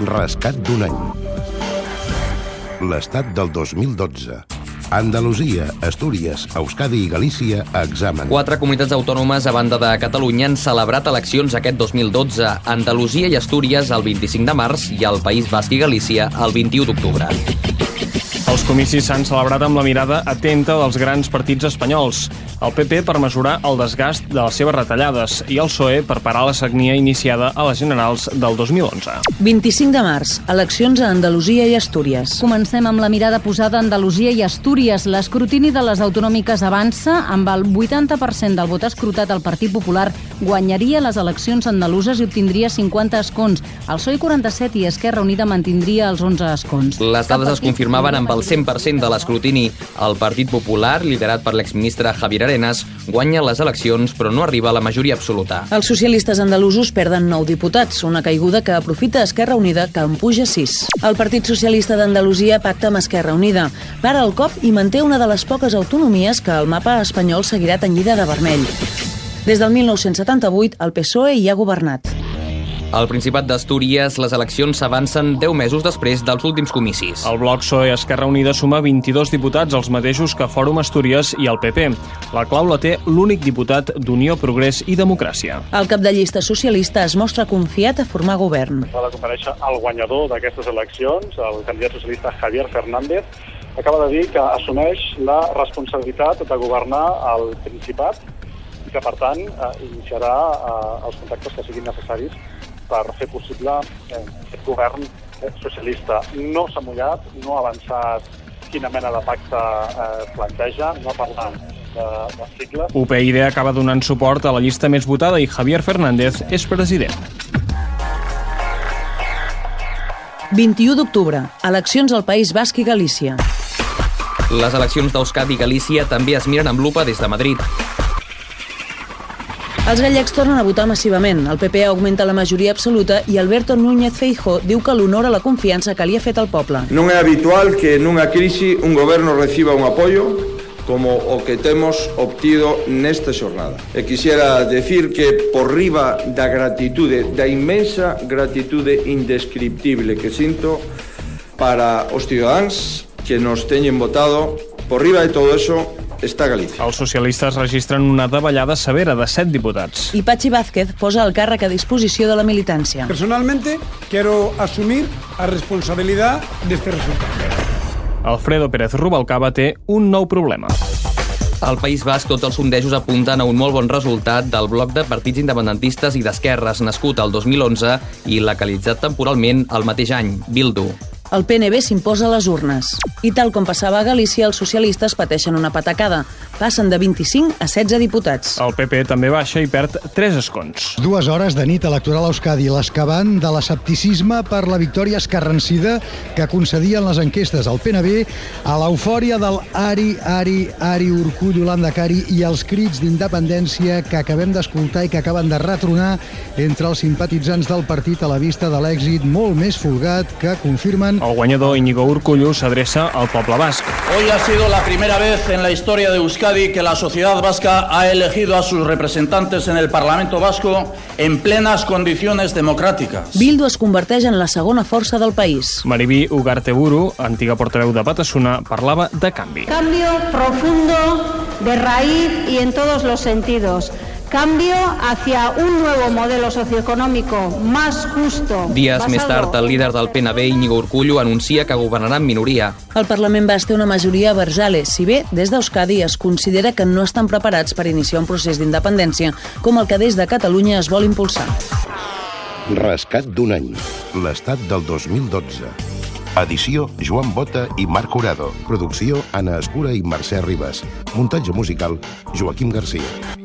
Rescat d'un any. L'estat del 2012. Andalusia, Astúries, Euskadi i Galícia a examen. Quatre comunitats autònomes a banda de Catalunya han celebrat eleccions aquest 2012. Andalusia i Astúries el 25 de març i el País Basc i Galícia el 21 d'octubre. Els comicis s'han celebrat amb la mirada atenta dels grans partits espanyols. El PP per mesurar el desgast de les seves retallades i el PSOE per parar la sagnia iniciada a les generals del 2011. 25 de març, eleccions a Andalusia i Astúries. Comencem amb la mirada posada a Andalusia i Astúries. L'escrutini de les autonòmiques avança. Amb el 80% del vot escrutat, el Partit Popular guanyaria les eleccions andaluses i obtindria 50 escons. El PSOE 47 i Esquerra Unida mantindria els 11 escons. Les dades es confirmaven amb el 100% de l'escrutini. El Partit Popular, liderat per l'exministre Javier Arenas, guanya les eleccions, però no arriba a la majoria absoluta. Els socialistes andalusos perden 9 diputats, una caiguda que aprofita Esquerra Unida, que en puja 6. El Partit Socialista d'Andalusia pacta amb Esquerra Unida. Para el cop i manté una de les poques autonomies que el mapa espanyol seguirà tenyida de vermell. Des del 1978, el PSOE hi ha governat. Al Principat d'Astúries, les eleccions s'avancen 10 mesos després dels últims comicis. El bloc PSOE Esquerra Unida suma 22 diputats, els mateixos que Fòrum Astúries i el PP. La clau la té l'únic diputat d'Unió, Progrés i Democràcia. El cap de llista socialista es mostra confiat a formar govern. Va de compareixer el guanyador d'aquestes eleccions, el candidat socialista Javier Fernández, acaba de dir que assumeix la responsabilitat de governar el Principat i que, per tant, eh, iniciarà eh, els contactes que siguin necessaris per fer possible eh, aquest govern eh, socialista. No s'ha mullat, no ha avançat quina mena de pacte eh, planteja, no ha parlat de, de sigles. UPyD acaba donant suport a la llista més votada i Javier Fernández és president. 21 d'octubre, eleccions al País Basc i Galícia. Les eleccions d'Euskadi i Galícia també es miren amb lupa des de Madrid. Els gallecs tornen a votar massivament. El PP augmenta la majoria absoluta e Alberto Núñez Feijó diu que l'honora la confianza que li ha fet al poble. Non é habitual que nunha crisi un goberno reciba un apoio como o que temos obtido nesta xornada. E quixera decir que por riba da gratitude, da inmensa gratitude indescriptible que sinto para os cidadáns que nos teñen votado, por riba de todo eso, està Galícia. Els socialistes registren una davallada severa de 7 diputats. I Pachi Vázquez posa el càrrec a disposició de la militància. Personalmente, quiero asumir la responsabilidad de este resultado. Alfredo Pérez Rubalcaba té un nou problema. Al País Basc tots els sondejos apunten a un molt bon resultat del bloc de partits independentistes i d'esquerres nascut el 2011 i localitzat temporalment el mateix any, Bildu. El PNB s'imposa a les urnes. I tal com passava a Galícia, els socialistes pateixen una patacada. Passen de 25 a 16 diputats. El PP també baixa i perd 3 escons. Dues hores de nit electoral a Euskadi, l'escabant de l'escepticisme per la victòria escarrancida que concedien les enquestes al PNB a l'eufòria del Ari, Ari, Ari, Urcull, Yolanda Cari i els crits d'independència que acabem d'escoltar i que acaben de retronar entre els simpatitzants del partit a la vista de l'èxit molt més folgat que confirmen el guanyador Íñigo Urcullu s'adreça al poble basc. Hoy ha sido la primera vez en la historia de Euskadi que la sociedad vasca ha elegido a sus representantes en el Parlamento Vasco en plenas condiciones democráticas. Bildu es converteix en la segona força del país. Maribí Ugarteburu, antiga portaveu de Batasuna, parlava de canvi. Cambio profundo, de raíz y en todos los sentidos. Cambio hacia un nuevo modelo socioeconómico más justo. Dies més tard, el líder del PNB, Íñigo Urcullu, anuncia que governarà en minoria. El Parlament basc té una majoria versale, si bé des d'Euskadi es considera que no estan preparats per iniciar un procés d'independència, com el que des de Catalunya es vol impulsar. Rescat d'un any. L'estat del 2012. Edició Joan Bota i Marc Curado. Producció Anna Escura i Mercè Ribas. Muntatge musical Joaquim Garcia.